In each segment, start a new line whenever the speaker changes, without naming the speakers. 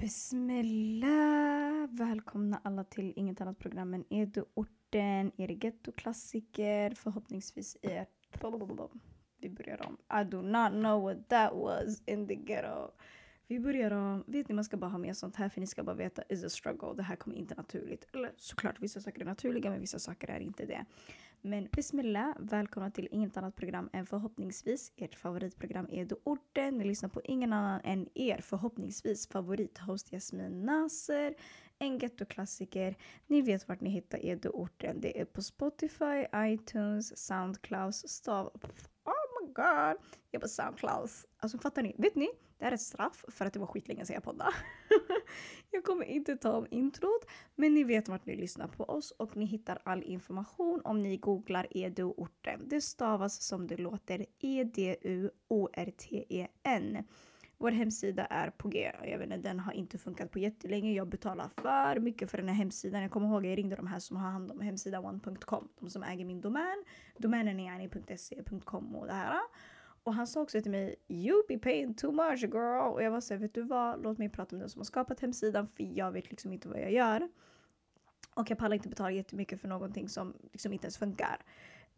Bismillah! Välkomna alla till inget annat program än Eduorten, er gettoklassiker, förhoppningsvis er... Vi börjar om. I do not know what that was in the ghetto. Vi börjar om. Vet ni, man ska bara ha med sånt här för ni ska bara veta is a struggle. Det här kommer inte naturligt. Eller såklart, vissa saker är naturliga men vissa saker är inte det. Men bismillah, välkomna till inget annat program än förhoppningsvis ert favoritprogram Edo Orten. Ni lyssnar på ingen annan än er förhoppningsvis favorithost Jasmin Naser. En gettoklassiker. Ni vet vart ni hittar Edo Orten. Det är på Spotify, iTunes, Soundcloud, stav... Oh my god! Jag är på Soundcloud. Alltså fattar ni? Vet ni? Det här är ett straff för att det var skitlänge sedan jag poddade. jag kommer inte ta om introt, men ni vet vart ni lyssnar på oss och ni hittar all information om ni googlar Eduorten. Det stavas som det låter E-D-U-O-R-T-E-N. Vår hemsida är på G. Jag vet inte, den har inte funkat på jättelänge. Jag betalar för mycket för den här hemsidan. Jag kommer ihåg att jag ringde de här som har hand om hemsidan one.com. De som äger min domän. Domänen är yani.se.com och det här. Och han sa också till mig “You be paying too much girl” och jag var såhär vet du vad, låt mig prata med den som har skapat hemsidan för jag vet liksom inte vad jag gör. Och jag pallar inte betala jättemycket för någonting som liksom inte ens funkar.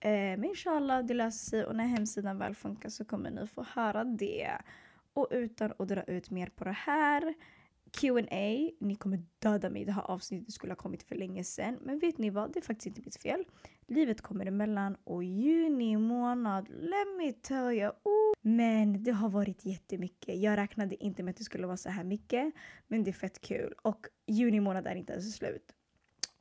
Eh, men inshallah, det löser sig och när hemsidan väl funkar så kommer ni få höra det. Och utan att dra ut mer på det här Q&A. Ni kommer döda mig. Det här avsnittet skulle ha kommit för länge sedan. Men vet ni vad? Det är faktiskt inte mitt fel. Livet kommer emellan och juni månad, let me tell you. Oh. Men det har varit jättemycket. Jag räknade inte med att det skulle vara så här mycket. Men det är fett kul. Och juni månad är inte ens slut.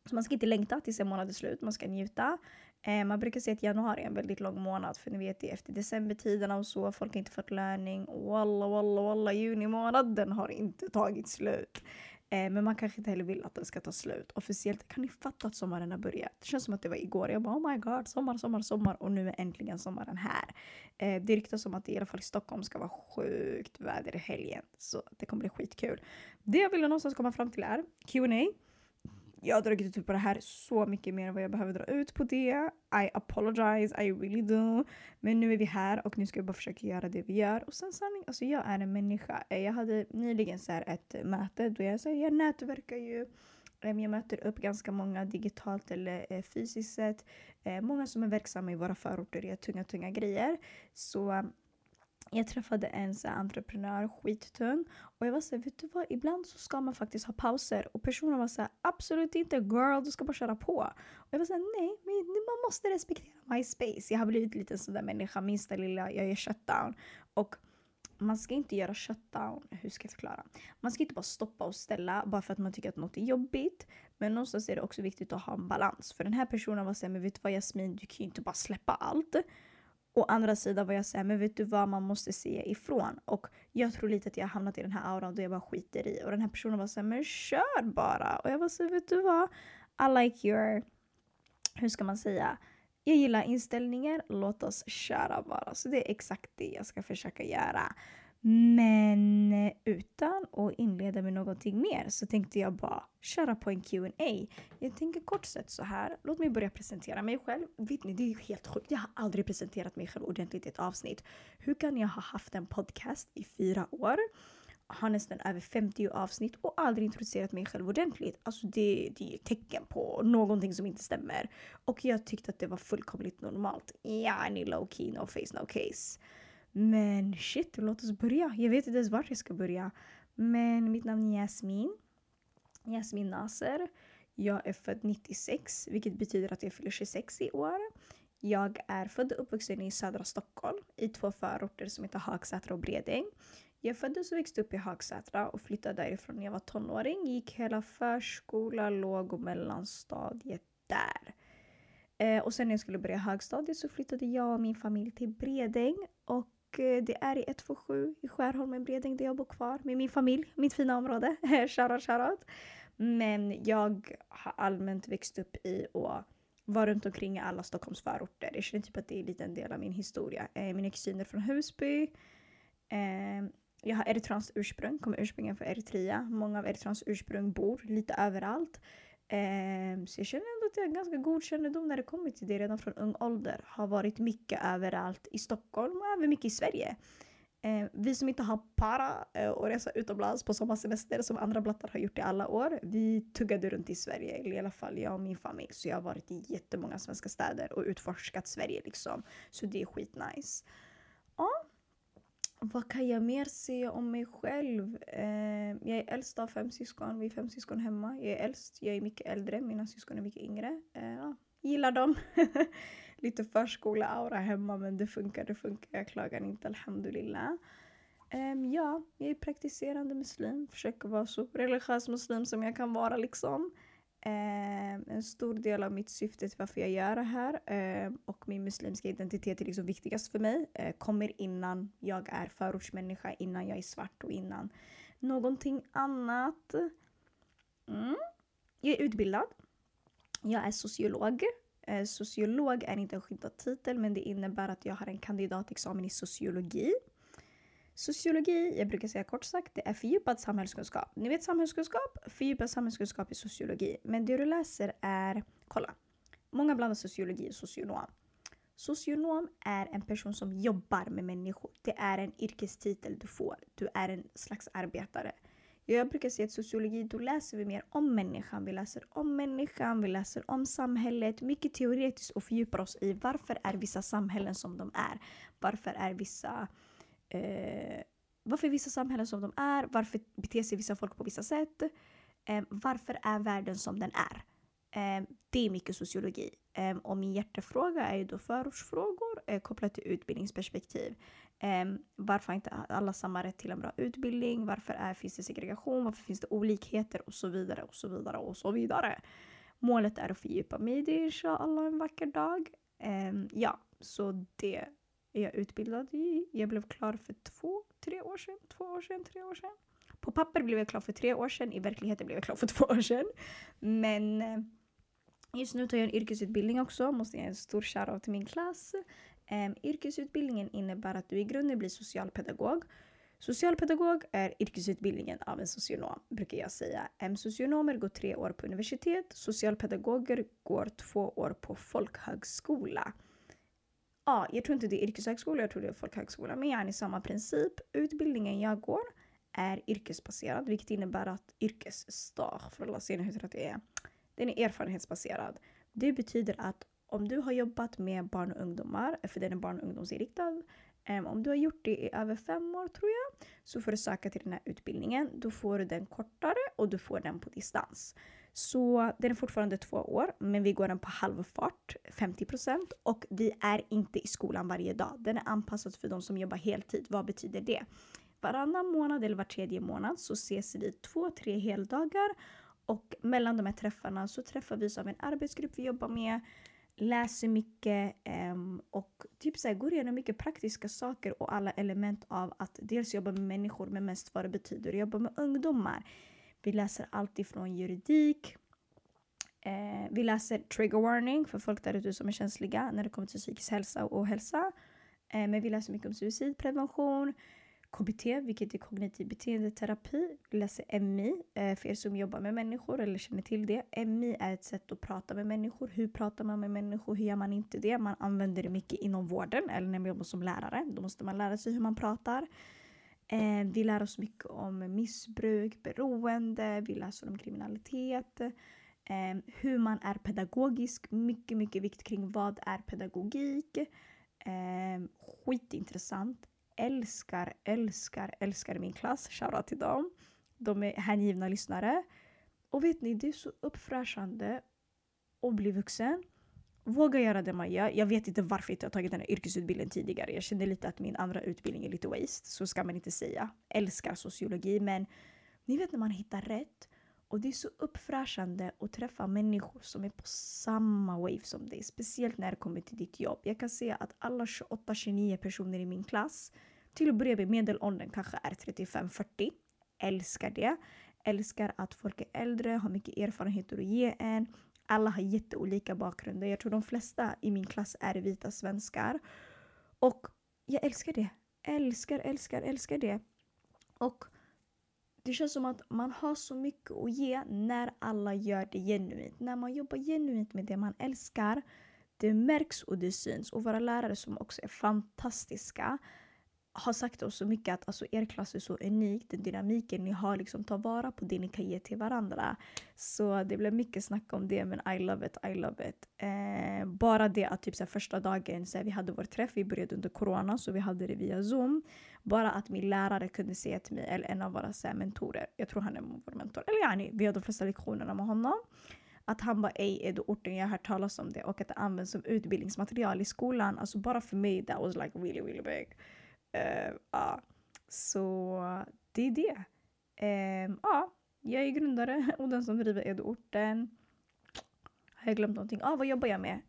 Så man ska inte längta tills en månad är slut. Man ska njuta. Eh, man brukar säga att januari är en väldigt lång månad för ni vet det efter decembertiderna och så. Folk har inte fått löning. Walla walla walla juni månad den har inte tagit slut. Eh, men man kanske inte heller vill att den ska ta slut. Officiellt kan ni fatta att sommaren har börjat. Det känns som att det var igår. Jag bara oh my god, sommar, sommar, sommar och nu är äntligen sommaren här. Eh, det ryktas om att det i alla fall i Stockholm ska vara sjukt väder i helgen. Så det kommer bli skitkul. Det jag ville någonstans komma fram till är Q&A jag har dragit ut på det här så mycket mer än vad jag behöver dra ut på det. I apologize, I really do. Men nu är vi här och nu ska vi bara försöka göra det vi gör. Och sen sanning, alltså jag är en människa. Jag hade nyligen så här ett möte då jag, säger jag nätverkar ju. Jag möter upp ganska många digitalt eller eh, fysiskt sett. Eh, många som är verksamma i våra förorter gör tunga, tunga grejer. Så jag träffade en så entreprenör, skittung. Och jag var såhär, vet du vad? Ibland så ska man faktiskt ha pauser. Och personen var såhär, absolut inte girl, du ska bara köra på. Och jag var såhär, nej, men man måste respektera my space. Jag har blivit lite en sån där människa, minsta lilla, jag gör shutdown. Och man ska inte göra shutdown, hur ska jag förklara? Man ska inte bara stoppa och ställa bara för att man tycker att något är jobbigt. Men någonstans är det också viktigt att ha en balans. För den här personen var såhär, men vet du vad Jasmin, du kan ju inte bara släppa allt. Å andra sidan var jag såhär, men vet du vad, man måste se ifrån. Och jag tror lite att jag har hamnat i den här auran då jag bara skiter i. Och den här personen var såhär, men kör bara. Och jag var såhär, vet du vad, I like your, hur ska man säga, jag gillar inställningar, låt oss köra bara. Så det är exakt det jag ska försöka göra. Men eh, utan att inleda med någonting mer så tänkte jag bara köra på en Q&A. Jag tänker kort sett så här. Låt mig börja presentera mig själv. Vet ni, det är helt sjukt. Jag har aldrig presenterat mig själv ordentligt i ett avsnitt. Hur kan jag ha haft en podcast i fyra år? har nästan över 50 avsnitt och aldrig introducerat mig själv ordentligt. Alltså det, det är ett tecken på någonting som inte stämmer. Och jag tyckte att det var fullkomligt normalt. Ja, ni low key, no face, no case. Men shit, låt oss börja. Jag vet inte ens vart jag ska börja. Men mitt namn är Jasmin. Jasmin Naser. Jag är född 96, vilket betyder att jag fyller 26 i år. Jag är född och uppvuxen i södra Stockholm i två förorter som heter Hagsätra och Bredäng. Jag föddes och växte upp i Hagsätra och flyttade därifrån när jag var tonåring. Gick hela förskola, låg och mellanstadiet där. Eh, och sen när jag skulle börja högstadiet så flyttade jag och min familj till Bredäng och Eh, det är i 127 i Skärholmen, Bredäng, där jag bor kvar med min familj, mitt fina område. shoutout, shoutout. Men jag har allmänt växt upp i och var runt omkring i alla Stockholms förorter. Jag känner typ att det är en liten del av min historia. Eh, min kusiner från Husby. Eh, jag har eritreanskt ursprung, kommer ursprungligen från Eritrea. Många av Eritreans ursprung bor lite överallt. Eh, så jag känner att jag har ganska god kännedom när det kommer till det redan från ung ålder. Har varit mycket överallt i Stockholm och även mycket i Sverige. Eh, vi som inte har para eh, och resa utomlands på sommarsemester som andra blattar har gjort i alla år. Vi tuggade runt i Sverige, eller i alla fall jag och min familj. Så jag har varit i jättemånga svenska städer och utforskat Sverige liksom. Så det är skitnice. Ja. Vad kan jag mer säga om mig själv? Eh, jag är äldst av fem syskon. Vi är fem syskon hemma. Jag är äldst, jag är mycket äldre. Mina syskon är mycket yngre. Eh, ja, gillar dem. lite förskola-aura hemma men det funkar, det funkar. Jag klagar inte, alhamdulillah. Um, ja, jag är praktiserande muslim. Försöker vara så religiös muslim som jag kan vara liksom. Ehm, en stor del av mitt syfte till varför jag gör det här ehm, och min muslimska identitet är liksom viktigast för mig. Eh, kommer innan jag är förortsmänniska, innan jag är svart och innan någonting annat. Mm. Jag är utbildad. Jag är sociolog. Eh, sociolog är inte en skyddad titel men det innebär att jag har en kandidatexamen i sociologi. Sociologi, jag brukar säga kort sagt, det är fördjupad samhällskunskap. Ni vet samhällskunskap? Fördjupad samhällskunskap i sociologi. Men det du läser är, kolla. Många blandar sociologi och socionom. Socionom är en person som jobbar med människor. Det är en yrkestitel du får. Du är en slags arbetare. Jag brukar säga att sociologi, då läser vi mer om människan. Vi läser om människan, vi läser om samhället, mycket teoretiskt och fördjupar oss i varför är vissa samhällen som de är? Varför är vissa eh, varför är vissa samhällen som de är? Varför beter sig vissa folk på vissa sätt? Eh, varför är världen som den är? Eh, det är mycket sociologi. Eh, och min hjärtefråga är ju då förortsfrågor eh, kopplat till utbildningsperspektiv. Eh, varför har inte alla samma rätt till en bra utbildning? Varför är, finns det segregation? Varför finns det olikheter? Och så vidare och så vidare och så vidare. Målet är att fördjupa mig i det inshallah en vacker dag. Eh, ja, så det är jag utbildad i. Jag blev klar för två, tre år sedan. Två år sedan, tre år sedan. På papper blev jag klar för tre år sedan. I verkligheten blev jag klar för två år sedan. Men eh, just nu tar jag en yrkesutbildning också. Måste ge en stor shoutout till min klass. Um, yrkesutbildningen innebär att du i grunden blir socialpedagog. Socialpedagog är yrkesutbildningen av en socionom, brukar jag säga. Um, socionomer går tre år på universitet, socialpedagoger går två år på folkhögskola. Ja, jag tror inte det är yrkeshögskola, jag tror det är folkhögskola, men jag är i samma princip. Utbildningen jag går är yrkesbaserad, vilket innebär att yrkesstag, för alla ser hur det är, den är erfarenhetsbaserad. Det betyder att om du har jobbat med barn och ungdomar, för den är barn och ungdomsinriktad, ehm, om du har gjort det i över fem år tror jag, så får du söka till den här utbildningen. Då får du den kortare och du får den på distans. Så den är fortfarande två år, men vi går den på halvfart, 50% och vi är inte i skolan varje dag. Den är anpassad för de som jobbar heltid. Vad betyder det? Varannan månad eller var tredje månad så ses vi två, tre heldagar och mellan de här träffarna så träffar vi som en arbetsgrupp vi jobbar med läser mycket um, och typ så här, går igenom mycket praktiska saker och alla element av att dels jobba med människor men mest vad det betyder att jobba med ungdomar. Vi läser allt ifrån juridik, eh, vi läser trigger warning för folk där ute som är känsliga när det kommer till psykisk hälsa och ohälsa. Eh, men vi läser mycket om suicidprevention, KBT, vilket är kognitiv beteendeterapi. Vi läser MI, eh, för er som jobbar med människor eller känner till det. MI är ett sätt att prata med människor. Hur pratar man med människor? Hur gör man inte det? Man använder det mycket inom vården eller när man jobbar som lärare. Då måste man lära sig hur man pratar. Eh, vi lär oss mycket om missbruk, beroende, vi läser om kriminalitet. Eh, hur man är pedagogisk, mycket, mycket vikt kring vad är pedagogik. Eh, skitintressant älskar, älskar, älskar min klass. Shoutout till dem. De är hängivna lyssnare. Och vet ni, det är så uppfräschande att bli vuxen. Våga göra det man gör. Jag vet inte varför jag inte har tagit den här yrkesutbildningen tidigare. Jag kände lite att min andra utbildning är lite waste. Så ska man inte säga. Älskar sociologi men ni vet när man hittar rätt. Och det är så uppfräschande att träffa människor som är på samma wave som dig. Speciellt när det kommer till ditt jobb. Jag kan säga att alla 28-29 personer i min klass till att börja med medelåldern kanske är 35-40. Älskar det. Älskar att folk är äldre, har mycket erfarenheter att ge en. Alla har jätteolika bakgrunder. Jag tror de flesta i min klass är vita svenskar. Och jag älskar det. Älskar, älskar, älskar det. Och det känns som att man har så mycket att ge när alla gör det genuint. När man jobbar genuint med det man älskar, det märks och det syns. Och våra lärare som också är fantastiska har sagt oss så mycket att alltså, er klass är så unik, den dynamiken ni har, liksom ta vara på det ni kan ge till varandra. Så det blev mycket snack om det, men I love it, I love it. Eh, bara det att typ så här, första dagen, så här, vi hade vår träff, vi började under corona, så vi hade det via zoom. Bara att min lärare kunde säga till mig, eller en av våra så här, mentorer, jag tror han är vår mentor, eller yani, vi har de flesta lektionerna med honom. Att han bara ej är du orten, jag har hört talas om det och att det används som utbildningsmaterial i skolan. Alltså bara för mig that was like really really big. Uh, ja, så det är det. Um, ja, jag är grundare och den som driver Edoorten. Har jag glömt någonting? Ah, vad jobbar jag med?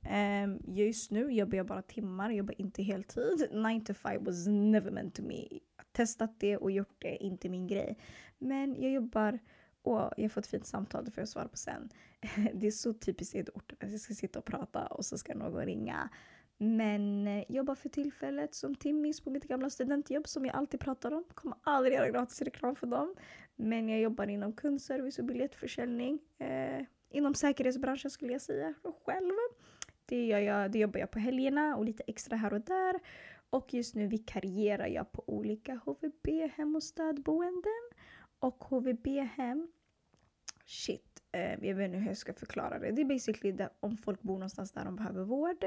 Um, just nu jobbar jag bara timmar, jag jobbar inte heltid. 9 to 5 was never meant to me. Testat det och gjort det, inte min grej. Men jag jobbar och jag får ett fint samtal, det får jag svara på sen. Det är så typiskt Edoorten, att jag ska sitta och prata och så ska någon ringa. Men eh, jobbar för tillfället som timmis på mitt gamla studentjobb som jag alltid pratar om. Kommer aldrig göra gratis reklam för dem. Men jag jobbar inom kundservice och biljettförsäljning. Eh, inom säkerhetsbranschen skulle jag säga själv. Det, gör jag, det jobbar jag på helgerna och lite extra här och där. Och just nu vikarierar jag på olika HVB-hem och stödboenden. Och HVB-hem, shit, Eh, jag vet inte hur jag ska förklara det. Det är basically där, om folk bor någonstans där de behöver vård.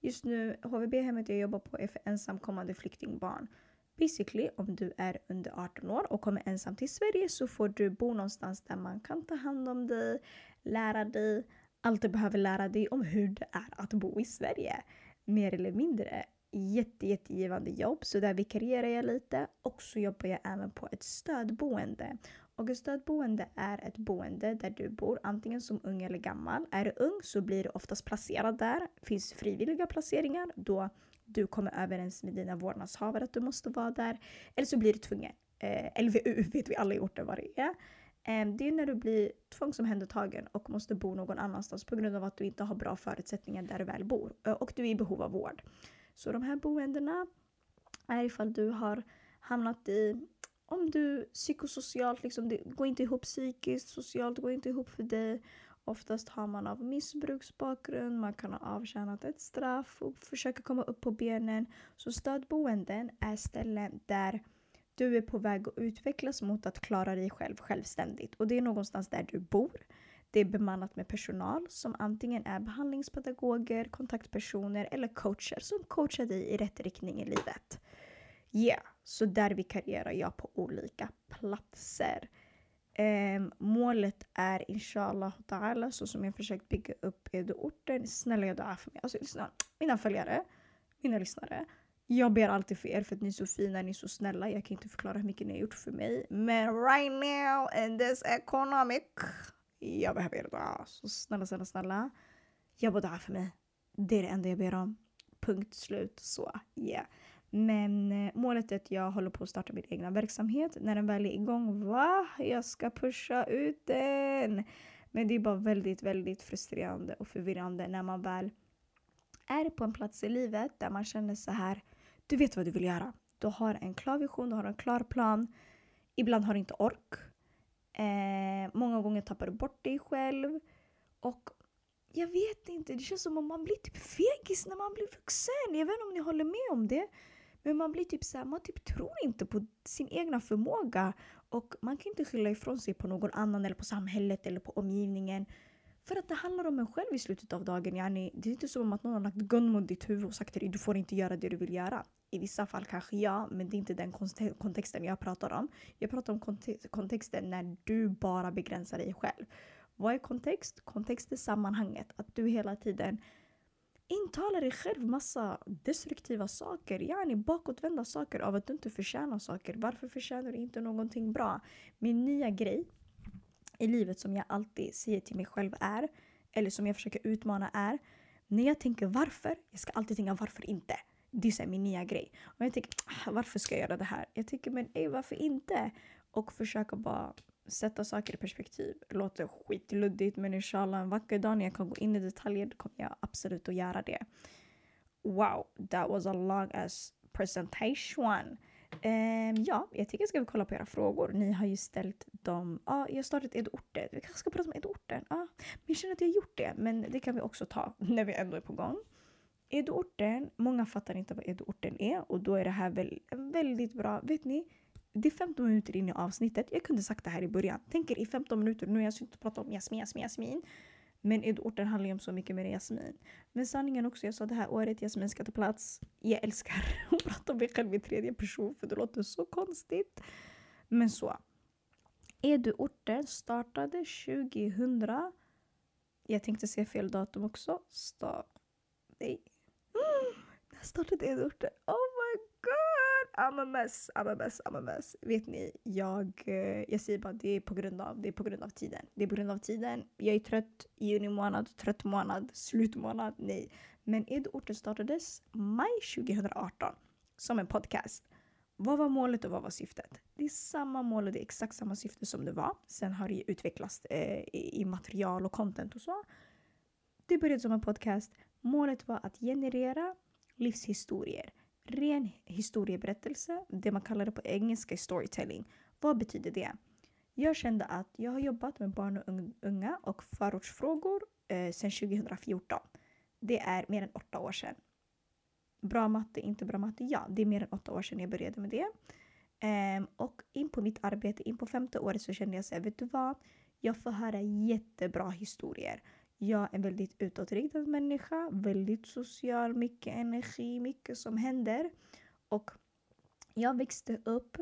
Just nu, HVB-hemmet jag jobbar på är för ensamkommande flyktingbarn. Basically, om du är under 18 år och kommer ensam till Sverige så får du bo någonstans där man kan ta hand om dig, lära dig allt du behöver lära dig om hur det är att bo i Sverige. Mer eller mindre. Jätte, jättegivande jobb, så där vikarierar jag lite och så jobbar jag även på ett stödboende. Och ett stödboende är ett boende där du bor antingen som ung eller gammal. Är du ung så blir du oftast placerad där. Det finns frivilliga placeringar då du kommer överens med dina vårdnadshavare att du måste vara där. Eller så blir du tvungen. Eh, LVU vet vi alla i orten vad det är. Eh, det är när du blir tvångsomhändertagen och måste bo någon annanstans på grund av att du inte har bra förutsättningar där du väl bor. Eh, och du är i behov av vård. Så de här boendena är ifall du har hamnat i om du psykosocialt, liksom, det går inte ihop psykiskt, socialt, det går inte ihop för dig. Oftast har man av missbruksbakgrund, man kan ha avtjänat ett straff och försöker komma upp på benen. Så stödboenden är ställen där du är på väg att utvecklas mot att klara dig själv självständigt. Och det är någonstans där du bor. Det är bemannat med personal som antingen är behandlingspedagoger, kontaktpersoner eller coacher som coachar dig i rätt riktning i livet. Yeah, så där vikarierar jag på olika platser. Um, målet är inshallah ta'ala, så som jag försökt bygga upp Edo-orten. Snälla jag dua för mig. Alltså lyssna, mina följare, mina lyssnare. Jag ber alltid för er för att ni är så fina, ni är så snälla. Jag kan inte förklara hur mycket ni har gjort för mig. Men right now in this economic, jag behöver er dua. Så snälla, snälla, snälla. Jag bara dua för mig. Det är det enda jag ber om. Punkt slut. Så yeah. Men eh, målet är att jag håller på att starta min egna verksamhet. När den väl är igång, va? Jag ska pusha ut den! Men det är bara väldigt, väldigt frustrerande och förvirrande när man väl är på en plats i livet där man känner så här. Du vet vad du vill göra. Du har en klar vision, du har en klar plan. Ibland har du inte ork. Eh, många gånger tappar du bort dig själv. Och jag vet inte, det känns som om man blir typ fegis när man blir vuxen. Jag vet inte om ni håller med om det. Men man blir typ såhär, man typ tror inte på sin egna förmåga. Och man kan inte skylla ifrån sig på någon annan eller på samhället eller på omgivningen. För att det handlar om en själv i slutet av dagen. Yani, det är inte som att någon har lagt gun mot ditt huvud och sagt till dig du får inte göra det du vill göra. I vissa fall kanske ja, men det är inte den kontexten jag pratar om. Jag pratar om kontexten när du bara begränsar dig själv. Vad är kontext? Kontext är sammanhanget. Att du hela tiden Intala dig själv massa destruktiva saker, yani bakåtvända saker av att du inte förtjänar saker. Varför förtjänar du inte någonting bra? Min nya grej i livet som jag alltid säger till mig själv är, eller som jag försöker utmana är, när jag tänker varför, jag ska alltid tänka varför inte. Det är så min nya grej. Och jag tänker ah, varför ska jag göra det här? Jag tänker men ey, varför inte? Och försöka bara sätta saker i perspektiv. Det låter skitluddigt men inshallah en vacker dag när jag kan gå in i detaljer då kommer jag absolut att göra det. Wow, that was a long as presentation. Um, ja, jag tycker jag ska kolla på era frågor. Ni har ju ställt dem. Ja, ah, jag har startat Edorten. Vi kanske ska prata om Edorten. Ah, men jag känner att jag har gjort det. Men det kan vi också ta när vi ändå är på gång. Edorten, många fattar inte vad edorten är och då är det här väl en väldigt bra, vet ni? Det är 15 minuter in i avsnittet. Jag kunde sagt det här i början. Tänker i 15 minuter, nu har jag inte pratat om Jasmin, Jasmin, Jasmin. Men Eduorten handlar ju om så mycket mer än Jasmin. Men sanningen också, jag sa det här året Jasmin ska ta plats. Jag älskar att prata om mig själv i tredje person för det låter så konstigt. Men så. Eduorten startade 2000. Jag tänkte säga fel datum också. Start. Nej. När startade Eduorten? Oh! I'm a mess, I'm a mess, I'm a mess. Vet ni, jag, eh, jag säger bara det är på grund av, det är på grund av tiden. Det är på grund av tiden. Jag är trött i juni månad, trött månad, slutmånad, nej. Men Edorten startades maj 2018 som en podcast. Vad var målet och vad var syftet? Det är samma mål och det är exakt samma syfte som det var. Sen har det utvecklats eh, i material och content och så. Det började som en podcast. Målet var att generera livshistorier. Ren historieberättelse, det man kallar det på engelska storytelling. Vad betyder det? Jag kände att jag har jobbat med barn och unga och förortsfrågor eh, sedan 2014. Det är mer än åtta år sedan. Bra matte, inte bra matte? Ja, det är mer än åtta år sedan jag började med det. Um, och in på mitt arbete, in på femte året så kände jag så här, vet du vad? Jag får höra jättebra historier. Jag är en väldigt utåtriktad människa, väldigt social, mycket energi, mycket som händer. Och jag växte upp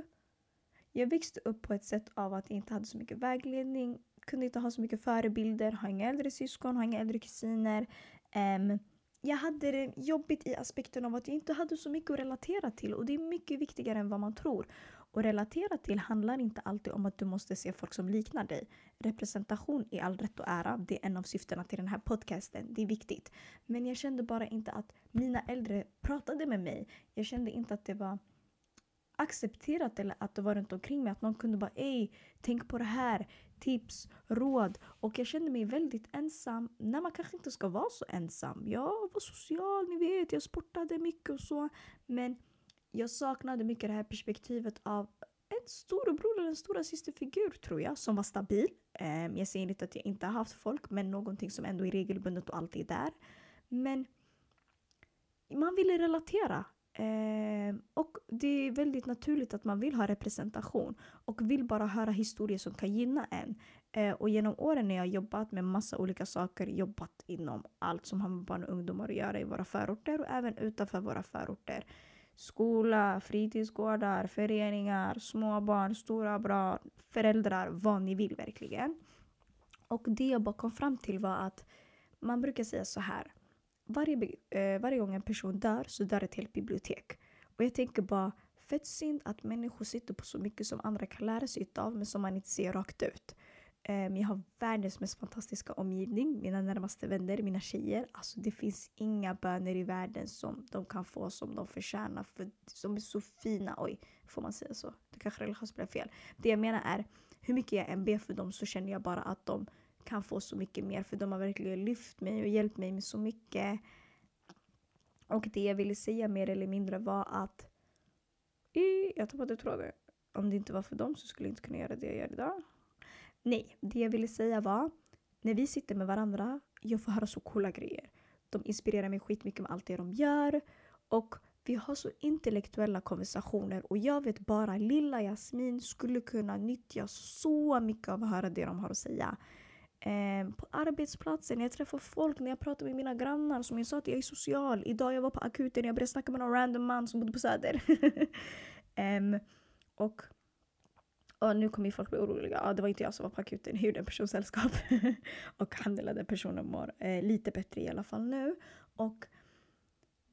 jag växte upp på ett sätt av att jag inte hade så mycket vägledning, kunde inte ha så mycket förebilder, har inga äldre syskon, har inga äldre kusiner. Um, jag hade det jobbigt i aspekten av att jag inte hade så mycket att relatera till och det är mycket viktigare än vad man tror. Och relatera till handlar inte alltid om att du måste se folk som liknar dig. Representation i all rätt och ära, det är en av syftena till den här podcasten. Det är viktigt. Men jag kände bara inte att mina äldre pratade med mig. Jag kände inte att det var accepterat eller att det var runt omkring mig. Att någon kunde bara ej, tänk på det här, tips, råd. Och jag kände mig väldigt ensam när man kanske inte ska vara så ensam. Jag var social, ni vet, jag sportade mycket och så. Men jag saknade mycket det här perspektivet av en storebror eller en stora systerfigur tror jag, som var stabil. Um, jag säger inte att jag inte har haft folk, men någonting som ändå är regelbundet och alltid är där. Men man ville relatera. Ehm, och det är väldigt naturligt att man vill ha representation och vill bara höra historier som kan gynna en. Ehm, och genom åren när jag jobbat med massa olika saker, jobbat inom allt som har med barn och ungdomar att göra i våra förorter och även utanför våra förorter. Skola, fritidsgårdar, föreningar, småbarn, stora barn, föräldrar, vad ni vill verkligen. Och det jag bara kom fram till var att man brukar säga så här varje, eh, varje gång en person dör så dör ett helt bibliotek. Och jag tänker bara, fett synd att människor sitter på så mycket som andra kan lära sig av men som man inte ser rakt ut. Um, jag har världens mest fantastiska omgivning, mina närmaste vänner, mina tjejer. Alltså det finns inga böner i världen som de kan få som de förtjänar för de är så fina. Oj, får man säga så? Det kanske religiöst blev fel. Det jag menar är, hur mycket jag än ber för dem så känner jag bara att de kan få så mycket mer för de har verkligen lyft mig och hjälpt mig med så mycket. Och det jag ville säga mer eller mindre var att jag tappade tråden. Om det inte var för dem så skulle jag inte kunna göra det jag gör idag. Nej, det jag ville säga var när vi sitter med varandra, jag får höra så coola grejer. De inspirerar mig skitmycket med allt det de gör och vi har så intellektuella konversationer och jag vet bara lilla Jasmin skulle kunna nyttja så mycket av att höra det de har att säga. Eh, på arbetsplatsen, när jag träffar folk, när jag pratar med mina grannar. Som jag sa att jag är social. Idag jag var på akuten och jag började snacka med någon random man som bodde på Söder. eh, och, och nu kommer folk bli oroliga. Ja, det var inte jag som var på akuten, jag gjorde en persons sällskap. och handlade personen mår eh, lite bättre i alla fall nu. Och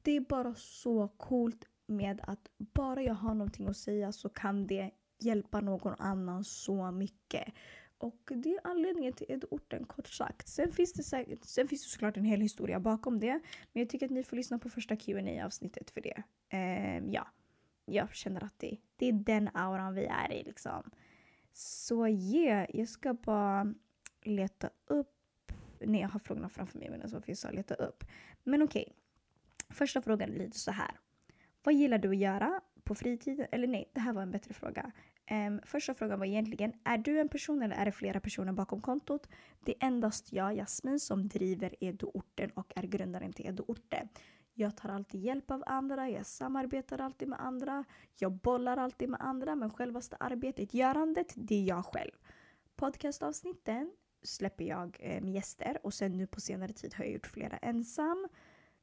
det är bara så coolt med att bara jag har någonting att säga så kan det hjälpa någon annan så mycket. Och det är anledningen till Edorten kort sagt. Sen finns, det säkert, sen finns det såklart en hel historia bakom det. Men jag tycker att ni får lyssna på första qa avsnittet för det. Eh, ja, jag känner att det, det är den auran vi är i liksom. Så yeah, jag ska bara leta upp. Nej, jag har frågorna framför mig men så finns jag leta upp. Men okej. Okay. Första frågan lyder så här. Vad gillar du att göra på fritiden? Eller nej, det här var en bättre fråga. Um, första frågan var egentligen, är du en person eller är det flera personer bakom kontot? Det är endast jag, Jasmin, som driver Edo-orten och är grundaren till Edoorten. Jag tar alltid hjälp av andra, jag samarbetar alltid med andra, jag bollar alltid med andra, men självaste arbetet, görandet, det är jag själv. Podcastavsnitten släpper jag eh, med gäster och sen nu på senare tid har jag gjort flera ensam.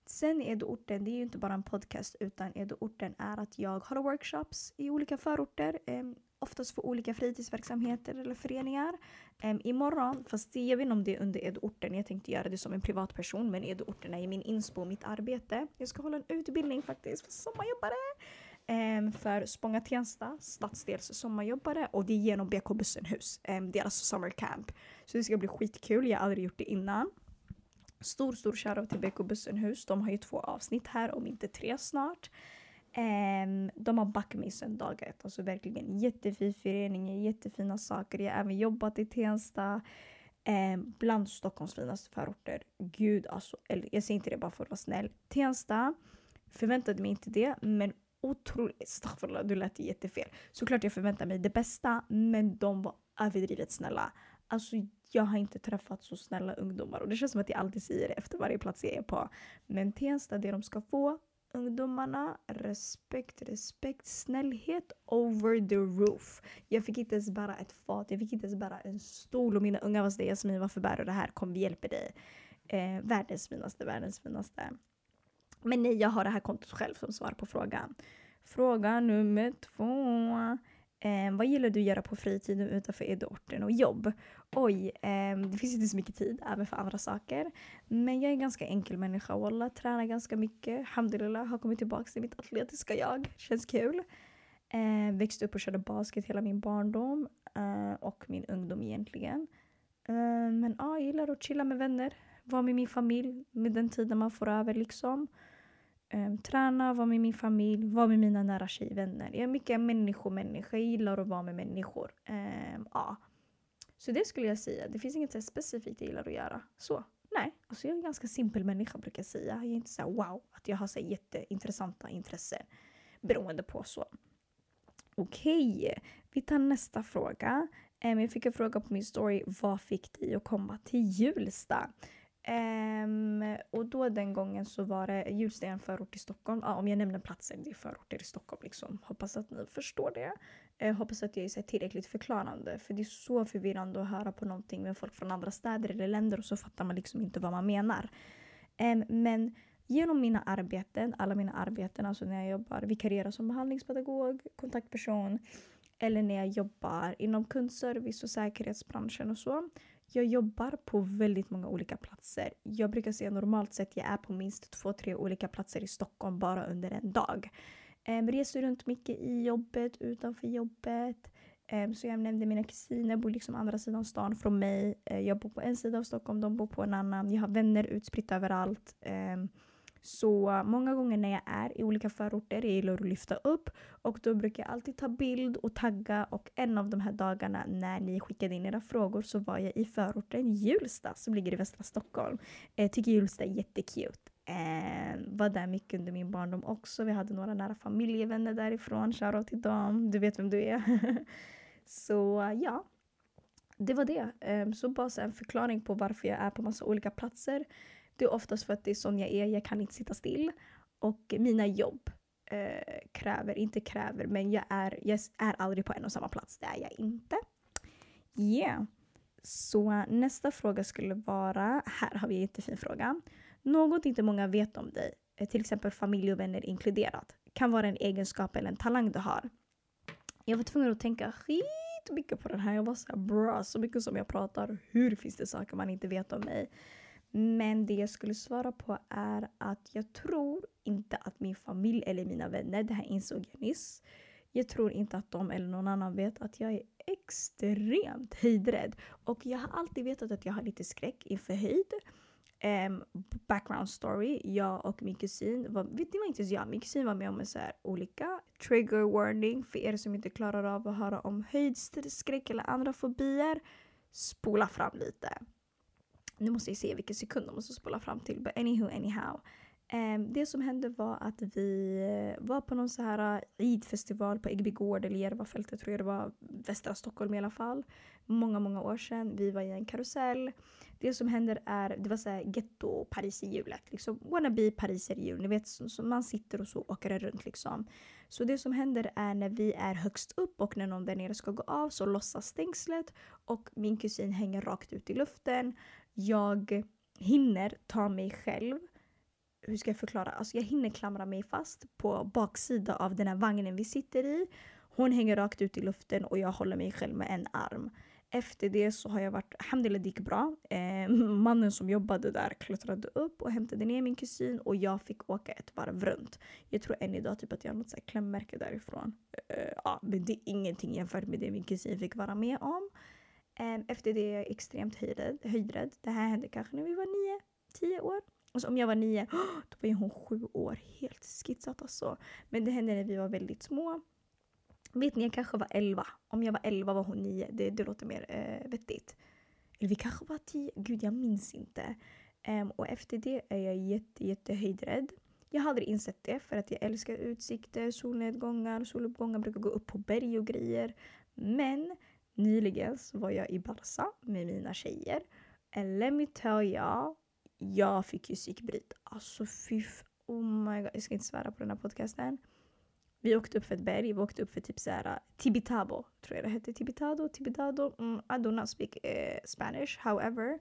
Sen Edo-orten, det är ju inte bara en podcast utan Edo-orten är att jag har workshops i olika förorter. Eh, Oftast för olika fritidsverksamheter eller föreningar. Um, imorgon, fast jag vet inte om det är under edorten, jag tänkte göra det som en privatperson men edorten är min inspo, mitt arbete. Jag ska hålla en utbildning faktiskt för sommarjobbare. Um, för Spånga Tensta, stadsdels sommarjobbare och det är genom BK Bussenhus, um, ehm, deras summer camp. Så det ska bli skitkul, jag har aldrig gjort det innan. Stor, stor shoutout till BK Bussenhus. De har ju två avsnitt här, om inte tre snart. Um, de har backat mig sedan dag ett. Alltså verkligen jättefin förening, jättefina saker. Jag har även jobbat i Tensta. Um, bland Stockholms finaste förorter. Gud alltså, eller jag säger inte det bara för att vara snäll. Tensta, förväntade mig inte det, men otroligt, staffala, du lät jättefel. Såklart jag förväntade mig det bästa, men de var överdrivet snälla. Alltså jag har inte träffat så snälla ungdomar och det känns som att jag alltid säger det efter varje plats jag är på. Men Tensta, det de ska få ungdomarna respekt, respekt, snällhet over the roof. Jag fick inte ens bära ett fat, jag fick inte ens bära en stol och mina unga var sådär Jasmin varför bär du det här? Kom vi hjälper dig. Eh, världens finaste, världens finaste. Men nej, jag har det här kontot själv som svar på frågan. Fråga nummer två. Eh, vad gillar du att göra på fritiden utanför idrotten och jobb? Oj, eh, det finns inte så mycket tid även för andra saker. Men jag är en ganska enkel människa. Wallah, tränar ganska mycket. Alhamdulillah, har kommit tillbaka till mitt atletiska jag. Känns kul. Eh, växte upp och körde basket hela min barndom eh, och min ungdom egentligen. Eh, men ja, jag gillar att chilla med vänner. Vara med min familj med den tiden man får över liksom. Um, träna, vara med min familj, vara med mina nära tjejvänner. Jag är mycket människomänniska, jag gillar att vara med människor. Um, ja. Så det skulle jag säga. Det finns inget så specifikt jag gillar att göra. Så, nej. Alltså jag är en ganska simpel människa brukar jag säga. Jag är inte så här, wow, att jag har så jätteintressanta intressen. Beroende på så. Okej, okay. vi tar nästa fråga. Um, jag fick en fråga på min story. Vad fick dig att komma till Hjulsta? Um, och då den gången så var det Hjulsta en förort i Stockholm. Ja, om jag nämner platsen, det är förorter i Stockholm liksom. Hoppas att ni förstår det. Uh, hoppas att jag är tillräckligt förklarande. För det är så förvirrande att höra på någonting med folk från andra städer eller länder och så fattar man liksom inte vad man menar. Um, men genom mina arbeten, alla mina arbeten, alltså när jag jobbar, vikarierar som behandlingspedagog, kontaktperson eller när jag jobbar inom kundservice och säkerhetsbranschen och så jag jobbar på väldigt många olika platser. Jag brukar säga normalt sett jag är på minst två, tre olika platser i Stockholm bara under en dag. Um, reser runt mycket i jobbet, utanför jobbet. Ehm, um, så jag nämnde mina kusiner bor liksom andra sidan stan från mig. Uh, jag bor på en sida av Stockholm, de bor på en annan. Jag har vänner utspritt överallt. Um, så många gånger när jag är i olika förorter, jag gillar att lyfta upp och då brukar jag alltid ta bild och tagga och en av de här dagarna när ni skickade in era frågor så var jag i förorten Hjulsta som ligger i västra Stockholm. Jag tycker Hjulsta är jättekul. Eh, var där mycket under min barndom också. Vi hade några nära familjevänner därifrån. Shoutout till dem. Du vet vem du är. så ja, det var det. Eh, så bara en förklaring på varför jag är på massa olika platser. Det är oftast för att det är sån jag är, jag kan inte sitta still. Och mina jobb eh, kräver, inte kräver, men jag är, jag är aldrig på en och samma plats. Det är jag inte. Yeah. Så nästa fråga skulle vara, här har vi en jättefin fråga. Något inte många vet om dig, eh, till exempel familj och vänner inkluderat, kan vara en egenskap eller en talang du har. Jag var tvungen att tänka skitmycket på den här. Jag var såhär bra, så mycket som jag pratar, hur finns det saker man inte vet om mig? Men det jag skulle svara på är att jag tror inte att min familj eller mina vänner, det här insåg jag nyss. Jag tror inte att de eller någon annan vet att jag är extremt höjdrädd. Och jag har alltid vetat att jag har lite skräck inför höjd. Um, background story. Jag och min kusin, var, vet ni vad inte jag, min kusin var med om en så här olika trigger warning för er som inte klarar av att höra om höjdskräck eller andra fobier. Spola fram lite nu måste jag se vilken sekund de måste spola fram till. But anywho, anyhow. Um, det som hände var att vi eh, var på någon så här eh, Eid-festival på Äggby gård eller Järvafältet tror jag det var, västra Stockholm i alla fall. Många, många år sedan. Vi var i en karusell. Det som händer är, det var så här getto Paris i hjulet. Liksom wannabe Paris i jul. Ni vet, så, så man sitter och så åker det runt liksom. Så det som händer är när vi är högst upp och när någon där nere ska gå av så lossas stängslet och min kusin hänger rakt ut i luften. Jag hinner ta mig själv hur ska jag förklara? Alltså jag hinner klamra mig fast på baksida av den här vagnen vi sitter i. Hon hänger rakt ut i luften och jag håller mig själv med en arm. Efter det så har jag varit, alhamdulillah det gick bra. Eh, mannen som jobbade där klättrade upp och hämtade ner min kusin och jag fick åka ett varv runt. Jag tror än idag typ att jag har något så klämmärke därifrån. Eh, ja, men det är ingenting jämfört med det min kusin fick vara med om. Ehm, efter det är jag extremt höjdrädd. höjdrädd. Det här hände kanske när vi var nio, tio år. Alltså om jag var nio, då var ju hon sju år. Helt skitsat alltså. Men det hände när vi var väldigt små. Vet ni, jag kanske var elva. Om jag var elva var hon nio. Det, det låter mer eh, vettigt. Eller vi kanske var tio. Gud, jag minns inte. Um, och efter det är jag jätte, jätte höjdrädd. Jag har aldrig insett det för att jag älskar utsikter, solnedgångar, soluppgångar, brukar gå upp på berg och grejer. Men nyligen så var jag i Barca med mina tjejer. And let me tell you. jag fick ju psykbryt. Alltså fy Oh my god, jag ska inte svära på den här podcasten. Vi åkte upp för ett berg, vi åkte upp för typ såhär äh, Tibitabo, tror jag det hette. Tibitado, Tibitado. Mm, I do not speak uh, Spanish. However,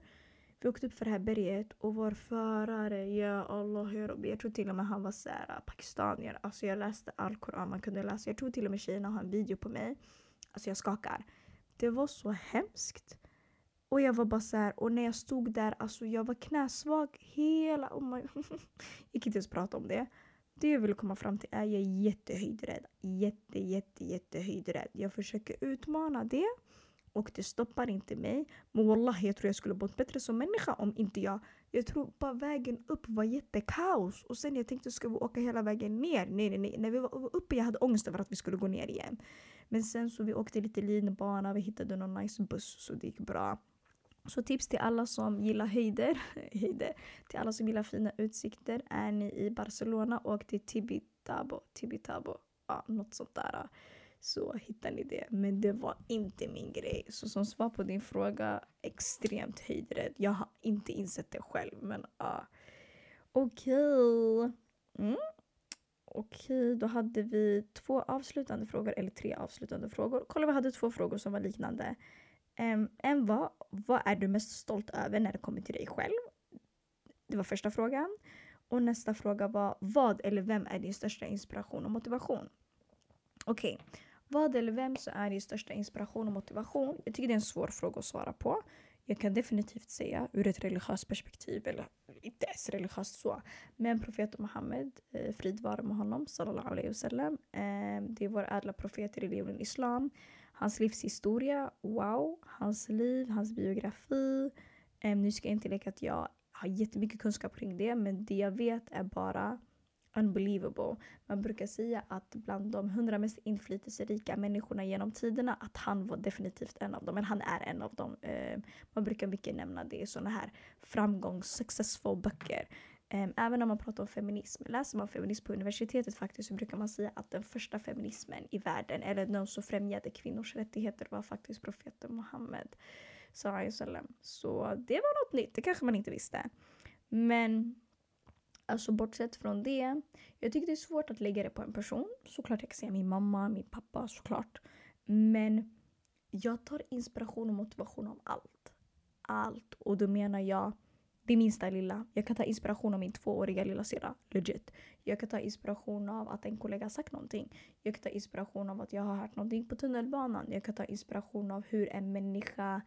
vi åkte upp för det här berget och vår förare, ja Allah, jag tror till och med han var såhär äh, pakistanier. Alltså jag läste Al-Quran man kunde läsa. Jag tror till och med tjejerna har en video på mig. Alltså jag skakar. Det var så hemskt. Och jag var bara så här, och när jag stod där, alltså jag var knäsvag hela... Oh my, jag kan inte ens prata om det. Det jag vill komma fram till är att jag är jättehöjdrädd. Jätte, jätte, jättehöjdrädd. Jag försöker utmana det och det stoppar inte mig. Men wallah, jag tror jag skulle mått bättre som människa om inte jag... Jag tror bara vägen upp var jättekaos. Och sen jag tänkte, ska vi åka hela vägen ner? Nej, nej, nej. När vi var uppe jag hade ångest över att vi skulle gå ner igen. Men sen så vi åkte lite linbana, vi hittade någon nice buss så det gick bra. Så tips till alla som gillar höjder, höjder, till alla som gillar fina utsikter. Är ni i Barcelona, åk till Tibitabo, Tibitabo, ja något sånt där. Så hittar ni det. Men det var inte min grej. Så som svar på din fråga, extremt höjdrädd. Jag har inte insett det själv men ja. Okej. Okay. Mm. Okej, okay, då hade vi två avslutande frågor, eller tre avslutande frågor. Kolla vi hade två frågor som var liknande. Um, en var, vad är du mest stolt över när det kommer till dig själv? Det var första frågan. Och nästa fråga var, vad eller vem är din största inspiration och motivation? Okej, okay. vad eller vem så är din största inspiration och motivation? Jag tycker det är en svår fråga att svara på. Jag kan definitivt säga ur ett religiöst perspektiv, eller inte ens religiöst så, men profeten Muhammed, eh, frid vare med honom, sallallahu alaihi wasallam. Eh, det är vår ädla profet i religionen islam. Hans livshistoria, wow. Hans liv, hans biografi. Eh, nu ska jag inte leka att jag har jättemycket kunskap kring det men det jag vet är bara unbelievable. Man brukar säga att bland de hundra mest inflytelserika människorna genom tiderna att han var definitivt en av dem. Men han är en av dem. Ehm, man brukar mycket nämna det i sådana här framgångs successful böcker. Ehm, även om man pratar om feminism. Läser man feminism på universitetet faktiskt så brukar man säga att den första feminismen i världen, eller den som främjade kvinnors rättigheter var faktiskt profeten Muhammed. Så det var något nytt, det kanske man inte visste. Men alltså bortsett från det, jag tycker det är svårt att lägga det på en person. Såklart jag kan säga min mamma, min pappa såklart. Men jag tar inspiration och motivation av allt. Allt. Och då menar jag det minsta lilla. Jag kan ta inspiration av min tvååriga lilla syra. Legit. Jag kan ta inspiration av att en kollega har sagt någonting. Jag kan ta inspiration av att jag har hört någonting på tunnelbanan. Jag kan ta inspiration av hur en människa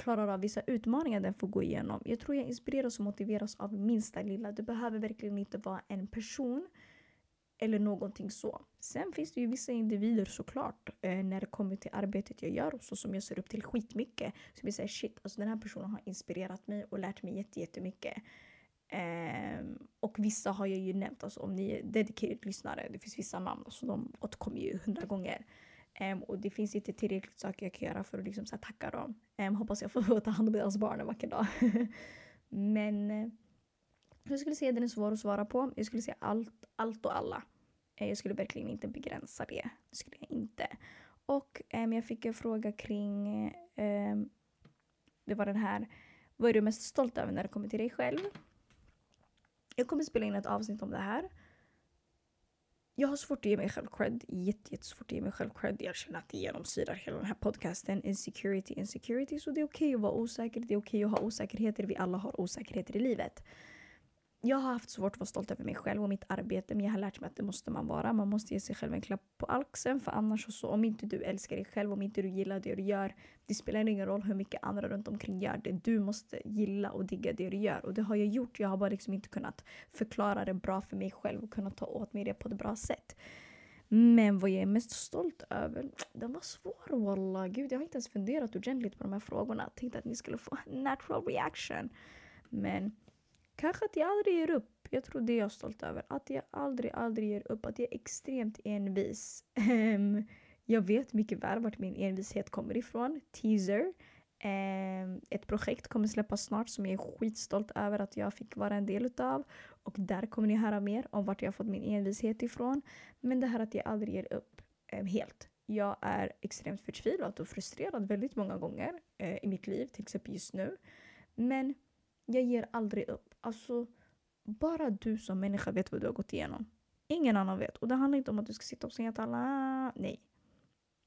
klarar av vissa utmaningar den får gå igenom. Jag tror jag inspireras och motiveras av minsta lilla. Det behöver verkligen inte vara en person eller någonting så. Sen finns det ju vissa individer såklart eh, när det kommer till arbetet jag gör och så som jag ser upp till skitmycket. Så jag säger shit, alltså den här personen har inspirerat mig och lärt mig jättemycket. Eh, och vissa har jag ju nämnt, alltså om ni är dedicated lyssnare, det finns vissa namn, alltså de återkommer ju hundra gånger. Um, och det finns inte tillräckligt saker jag kan göra för att liksom, så här, tacka dem. Um, hoppas jag får ta hand om deras barn en vacker dag. Men eh, Jag skulle säga att den är svår att svara på. Jag skulle säga allt, allt och alla. Eh, jag skulle verkligen inte begränsa det. Det skulle jag inte. Och um, jag fick en fråga kring, um, det var den här, vad är du mest stolt över när det kommer till dig själv? Jag kommer spela in ett avsnitt om det här. Jag har svårt att ge mig själv cred. Jättesvårt att ge mig själv cred. Jag känner att det genomsyrar hela den här podcasten. Insecurity, insecurity. Så det är okej okay att vara osäker. Det är okej okay att ha osäkerheter. Vi alla har osäkerheter i livet jag har haft svårt att vara stolt över mig själv och mitt arbete men jag har lärt mig att det måste man vara. Man måste ge sig själv en klapp på axeln för annars så om inte du älskar dig själv, om inte du gillar det du gör, det spelar ingen roll hur mycket andra runt omkring gör det. Du måste gilla och digga det du gör och det har jag gjort. Jag har bara liksom inte kunnat förklara det bra för mig själv och kunnat ta åt mig det på ett bra sätt. Men vad jag är mest stolt över, den var svår wallah. Gud, jag har inte ens funderat ordentligt på de här frågorna. Tänkte att ni skulle få en natural reaction. Men Kanske att jag aldrig ger upp. Jag tror det är jag stolt över. Att jag aldrig, aldrig ger upp. Att jag är extremt envis. Ehm, jag vet mycket väl vart min envishet kommer ifrån. Teaser. Ehm, ett projekt kommer släppas snart som jag är skitstolt över att jag fick vara en del utav. Och där kommer ni höra mer om vart jag fått min envishet ifrån. Men det här att jag aldrig ger upp ehm, helt. Jag är extremt förtvivlad och frustrerad väldigt många gånger eh, i mitt liv, till exempel just nu. Men jag ger aldrig upp. Alltså, bara du som människa vet vad du har gått igenom. Ingen annan vet. Och det handlar inte om att du ska sitta och säga till alla. Ah, nej.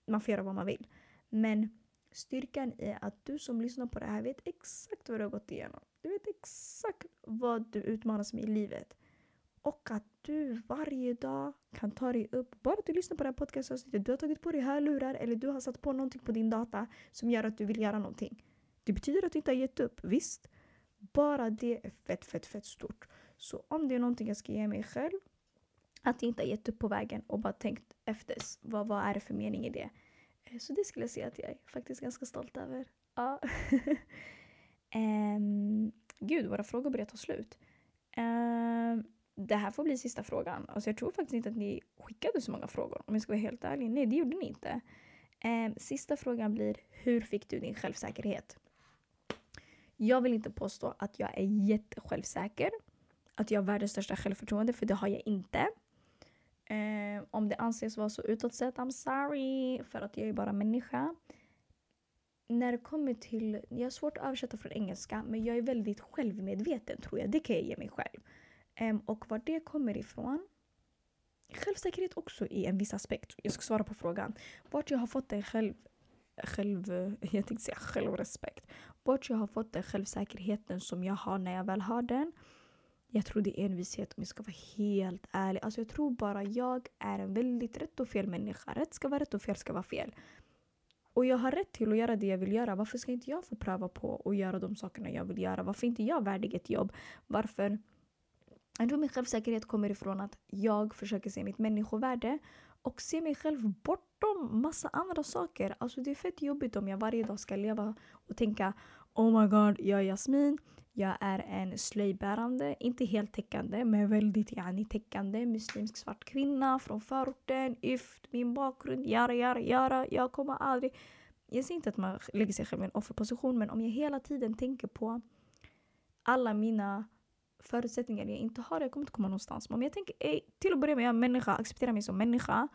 Man får göra vad man vill. Men styrkan är att du som lyssnar på det här vet exakt vad du har gått igenom. Du vet exakt vad du utmanas med i livet. Och att du varje dag kan ta dig upp. Bara att du lyssnar på det här podcastavsnittet. Du har tagit på dig hörlurar eller du har satt på någonting på din data som gör att du vill göra någonting. Det betyder att du inte har gett upp, visst. Bara det är fett, fett, fett stort. Så om det är någonting jag ska ge mig själv, att jag inte har gett upp på vägen och bara tänkt efter vad, vad är det för mening i det. Eh, så det skulle jag säga att jag är faktiskt ganska stolt över. Ja. um, gud, våra frågor börjar ta slut. Um, det här får bli sista frågan. Alltså jag tror faktiskt inte att ni skickade så många frågor om jag ska vara helt ärlig. Nej, det gjorde ni inte. Um, sista frågan blir, hur fick du din självsäkerhet? Jag vill inte påstå att jag är jättesjälvsäker. Att jag har världens största självförtroende, för det har jag inte. Eh, om det anses vara så utåt sett, I'm sorry, för att jag är bara människa. När det kommer till, jag har svårt att översätta från engelska, men jag är väldigt självmedveten tror jag. Det kan jag ge mig själv. Eh, och var det kommer ifrån Självsäkerhet också i en viss aspekt. Jag ska svara på frågan. Vart jag har fått den själv själv, jag tänkte säga självrespekt. Bort jag har fått den självsäkerheten som jag har när jag väl har den. Jag tror det är envishet om jag ska vara helt ärlig. Alltså jag tror bara jag är en väldigt rätt och fel människa. Rätt ska vara rätt och fel ska vara fel. Och jag har rätt till att göra det jag vill göra. Varför ska inte jag få pröva på att göra de sakerna jag vill göra? Varför är inte jag värdig ett jobb? Varför? Jag tror min självsäkerhet kommer ifrån att jag försöker se mitt människovärde och se mig själv bortom massa andra saker. Alltså det är fett jobbigt om jag varje dag ska leva och tänka Oh my god, jag är Jasmin. Jag är en slöjbärande, inte helt täckande, men väldigt yani, täckande muslimsk svart kvinna från förorten, yft, min bakgrund, jara, jara, jara. Jag kommer aldrig... Jag säger inte att man lägger sig själv i en offerposition, men om jag hela tiden tänker på alla mina förutsättningar jag inte har, jag kommer inte komma någonstans. Men om jag tänker, ey, till att börja med, jag är människa, accepterar mig som människa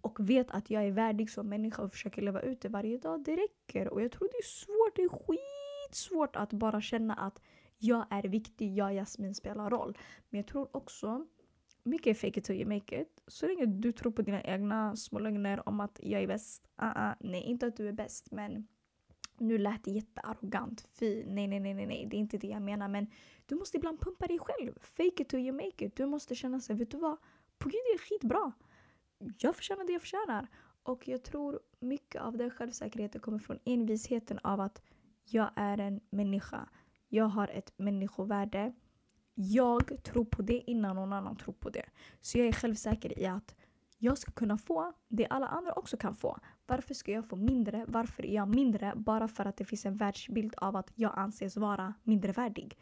och vet att jag är värdig som människa och försöker leva ut det varje dag, det räcker. Och jag tror det är svårt, det är skitsvårt att bara känna att jag är viktig, jag Jasmin spelar roll. Men jag tror också, mycket är fake it till you make it. Så länge du tror på dina egna små lögner om att jag är bäst, uh -uh, nej inte att du är bäst men nu lät det jättearrogant. Fy, nej, nej, nej, nej, det är inte det jag menar. Men du måste ibland pumpa dig själv. Fake it till you make it. Du måste känna sig, vet du vad? På gud, jag är skitbra. Jag förtjänar det jag förtjänar. Och jag tror mycket av den självsäkerheten kommer från envisheten av att jag är en människa. Jag har ett människovärde. Jag tror på det innan någon annan tror på det. Så jag är självsäker i att jag ska kunna få det alla andra också kan få. Varför ska jag få mindre? Varför är jag mindre? Bara för att det finns en världsbild av att jag anses vara mindrevärdig.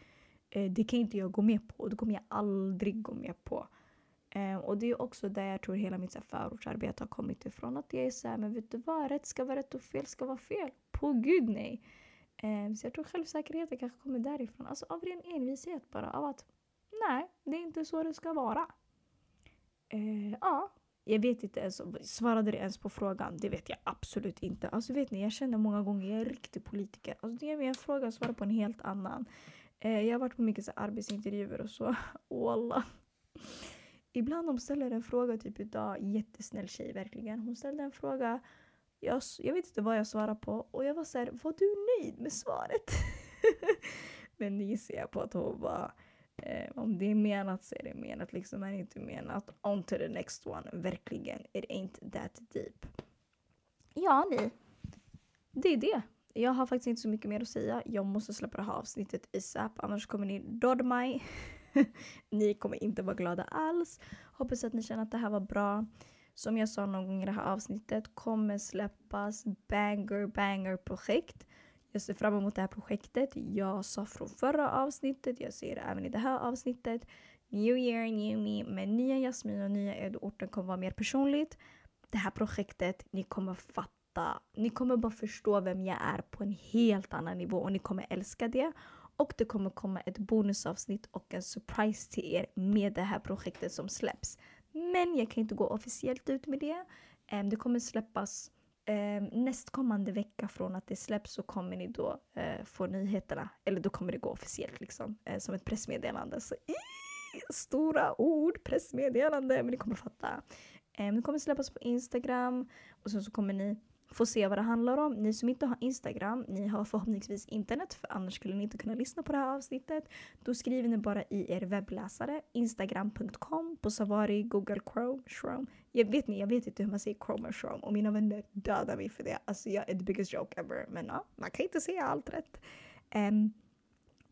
Eh, det kan inte jag gå med på och det kommer jag aldrig gå med på. Eh, och det är också där jag tror hela mitt förortsarbete har kommit ifrån. Att jag är såhär, men vet du vad? Rätt ska vara rätt och fel ska vara fel. På gud nej. Eh, så jag tror självsäkerheten kanske kommer därifrån. Alltså av ren envishet bara. Av att Nej, det är inte så det ska vara. Eh, ja, jag vet inte ens, svarade det ens på frågan? Det vet jag absolut inte. Alltså vet ni, jag känner många gånger, jag är en riktig politiker. Alltså det är en fråga och svarar på en helt annan. Eh, jag har varit på mycket så arbetsintervjuer och så. Wallah. Ibland de ställer en fråga, typ idag, jättesnäll tjej verkligen. Hon ställde en fråga, jag, jag vet inte vad jag svarade på och jag var såhär, var du nöjd med svaret? Men nu gissar jag på att hon bara, Eh, om det är menat så är det menat, liksom är det inte menat. On to the next one. Verkligen, it ain't that deep. Ja, ni. Det är det. Jag har faktiskt inte så mycket mer att säga. Jag måste släppa det här avsnittet ASAP, annars kommer ni döda mig. ni kommer inte vara glada alls. Hoppas att ni känner att det här var bra. Som jag sa någon gång i det här avsnittet kommer släppas banger banger projekt. Jag ser fram emot det här projektet. Jag sa från förra avsnittet, jag ser det även i det här avsnittet. New year, new me. Med nya Jasmin och nya Edo-orten kommer vara mer personligt. Det här projektet, ni kommer fatta. Ni kommer bara förstå vem jag är på en helt annan nivå och ni kommer älska det. Och det kommer komma ett bonusavsnitt och en surprise till er med det här projektet som släpps. Men jag kan inte gå officiellt ut med det. Det kommer släppas nästkommande vecka från att det släpps så kommer ni då eh, få nyheterna. Eller då kommer det gå officiellt liksom, eh, som ett pressmeddelande. Så, stora ord, pressmeddelande, men ni kommer fatta. Eh, det kommer släppas på Instagram och sen så kommer ni få se vad det handlar om. Ni som inte har Instagram, ni har förhoppningsvis internet för annars skulle ni inte kunna lyssna på det här avsnittet. Då skriver ni bara i er webbläsare instagram.com på Savari, Google Chrome, Chrome. Jag vet ni, jag vet inte hur man säger Chrome och Chrome och mina vänner dödar mig för det. Alltså jag är the biggest joke ever. Men ja, man kan inte säga allt rätt. Um,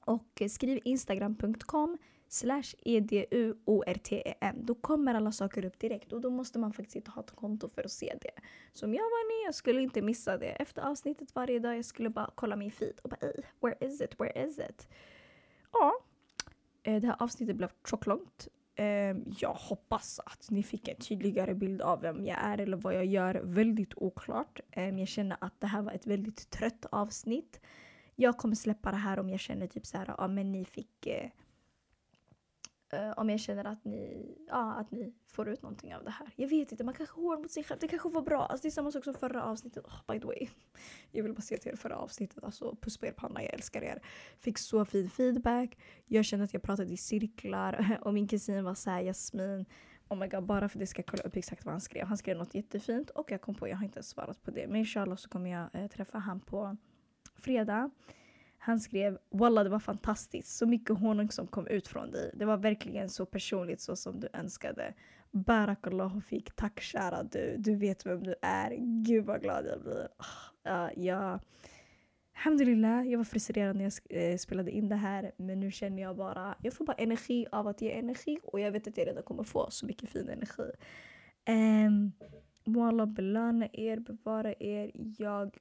och skriv instagram.com slash eduorten. Då kommer alla saker upp direkt och då måste man faktiskt inte ha ett konto för att se det. Så om jag var ni, jag skulle inte missa det. Efter avsnittet varje dag, jag skulle bara kolla min feed och bara ey, where is it, where is it? Ja, eh, det här avsnittet blev tjocklångt. Ehm, jag hoppas att ni fick en tydligare bild av vem jag är eller vad jag gör. Väldigt oklart. Ehm, jag känner att det här var ett väldigt trött avsnitt. Jag kommer släppa det här om jag känner typ så här, ja men ni fick eh, Eh, om jag känner att ni, ja, att ni får ut någonting av det här. Jag vet inte, man kanske är hård mot sig själv. Det kanske var bra. Alltså, det är samma sak som förra avsnittet. Oh, by the way. Jag vill bara säga till er förra avsnittet. Alltså, puss på er panna, jag älskar er. Fick så fin feedback. Jag kände att jag pratade i cirklar. Och min kusin var såhär, Jasmin. Oh my god, bara för att jag ska kolla upp exakt vad han skrev. Han skrev något jättefint och jag kom på, jag har inte ens svarat på det. Men inshallah så kommer jag eh, träffa han på fredag. Han skrev “Walla det var fantastiskt, så mycket honung som kom ut från dig. Det var verkligen så personligt så som du önskade. Barakallahu fik, tack kära du. Du vet vem du är. Gud vad glad jag blir. Ah, uh, jag... Alhamdulillah, jag var frustrerad när jag eh, spelade in det här men nu känner jag bara, jag får bara energi av att ge energi och jag vet att jag redan kommer få så mycket fin energi. Ehm, um, Wallah belöna er, bevara er. Jag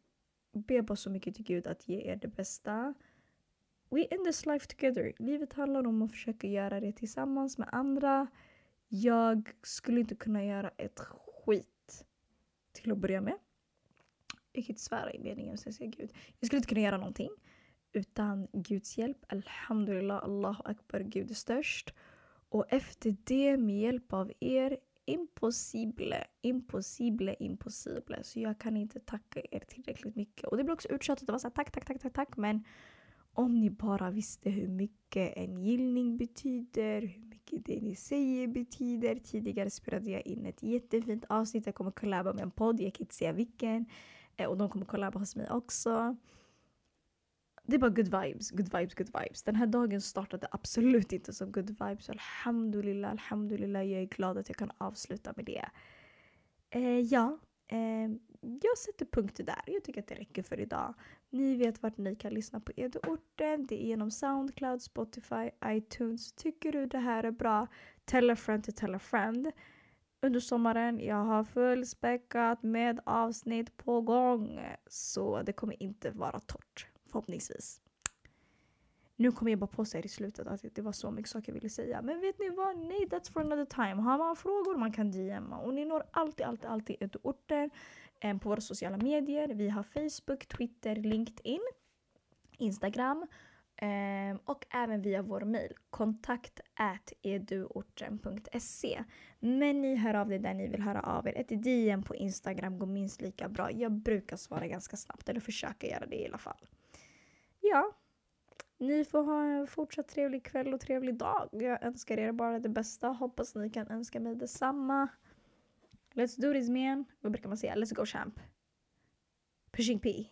Be bara så mycket till Gud att ge er det bästa. We in this life together. Livet handlar om att försöka göra det tillsammans med andra. Jag skulle inte kunna göra ett skit till att börja med. Jag kan inte svära i meningen så jag säger Gud. Jag skulle inte kunna göra någonting utan Guds hjälp. Alhamdulillah, Allahu akbar, Gud är störst. Och efter det med hjälp av er impossible, impossible, impossible. Så jag kan inte tacka er tillräckligt mycket. Och det blir också uttjatat. Det var så här, tack, tack, tack, tack, tack. Men om ni bara visste hur mycket en gillning betyder, hur mycket det ni säger betyder. Tidigare spelade jag in ett jättefint avsnitt. Jag kommer kollaba med en podd, jag kan inte säga vilken. Eh, och de kommer kollaba hos mig också det är bara good vibes, good vibes, good vibes. Den här dagen startade absolut inte som good vibes. Alhamdulillah, alhamdulillah. Jag är glad att jag kan avsluta med det. Eh, ja, eh, jag sätter punkt där. Jag tycker att det räcker för idag. Ni vet vart ni kan lyssna på Eduorten. Det är genom Soundcloud, Spotify, iTunes. Tycker du det här är bra? Tell a friend to tell a friend. Under sommaren, jag har fullspäckat med avsnitt på gång. Så det kommer inte vara torrt. Förhoppningsvis. Nu kommer jag bara på sig i slutet att det var så mycket saker jag ville säga. Men vet ni vad? Nej, that's for another time. Har man frågor man kan DMa. Och ni når alltid, alltid, alltid ett orter eh, på våra sociala medier. Vi har Facebook, Twitter, LinkedIn, Instagram. eh, och även via vår mejl, kontakt eduorten.se. Men ni hör av er där ni vill höra av er. Ett DM på Instagram går minst lika bra. Jag brukar svara ganska snabbt, eller försöka göra det i alla fall. Ja, ni får ha en fortsatt trevlig kväll och trevlig dag. Jag önskar er bara det bästa. Hoppas ni kan önska mig detsamma. Let's do this man. Vad brukar man säga? Let's go champ. Pushing P.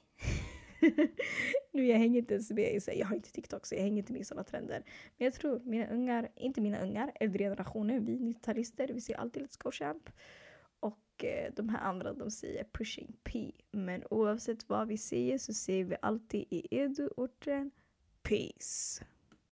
nu jag hänger inte ens med i jag har inte TikTok så jag hänger inte med i sådana trender. Men jag tror mina ungar, inte mina ungar, äldre generationer. vi 90-talister, vi säger alltid Let's go champ. Och de här andra de säger pushing P. Men oavsett vad vi säger så säger vi alltid i Edu-orten Peace.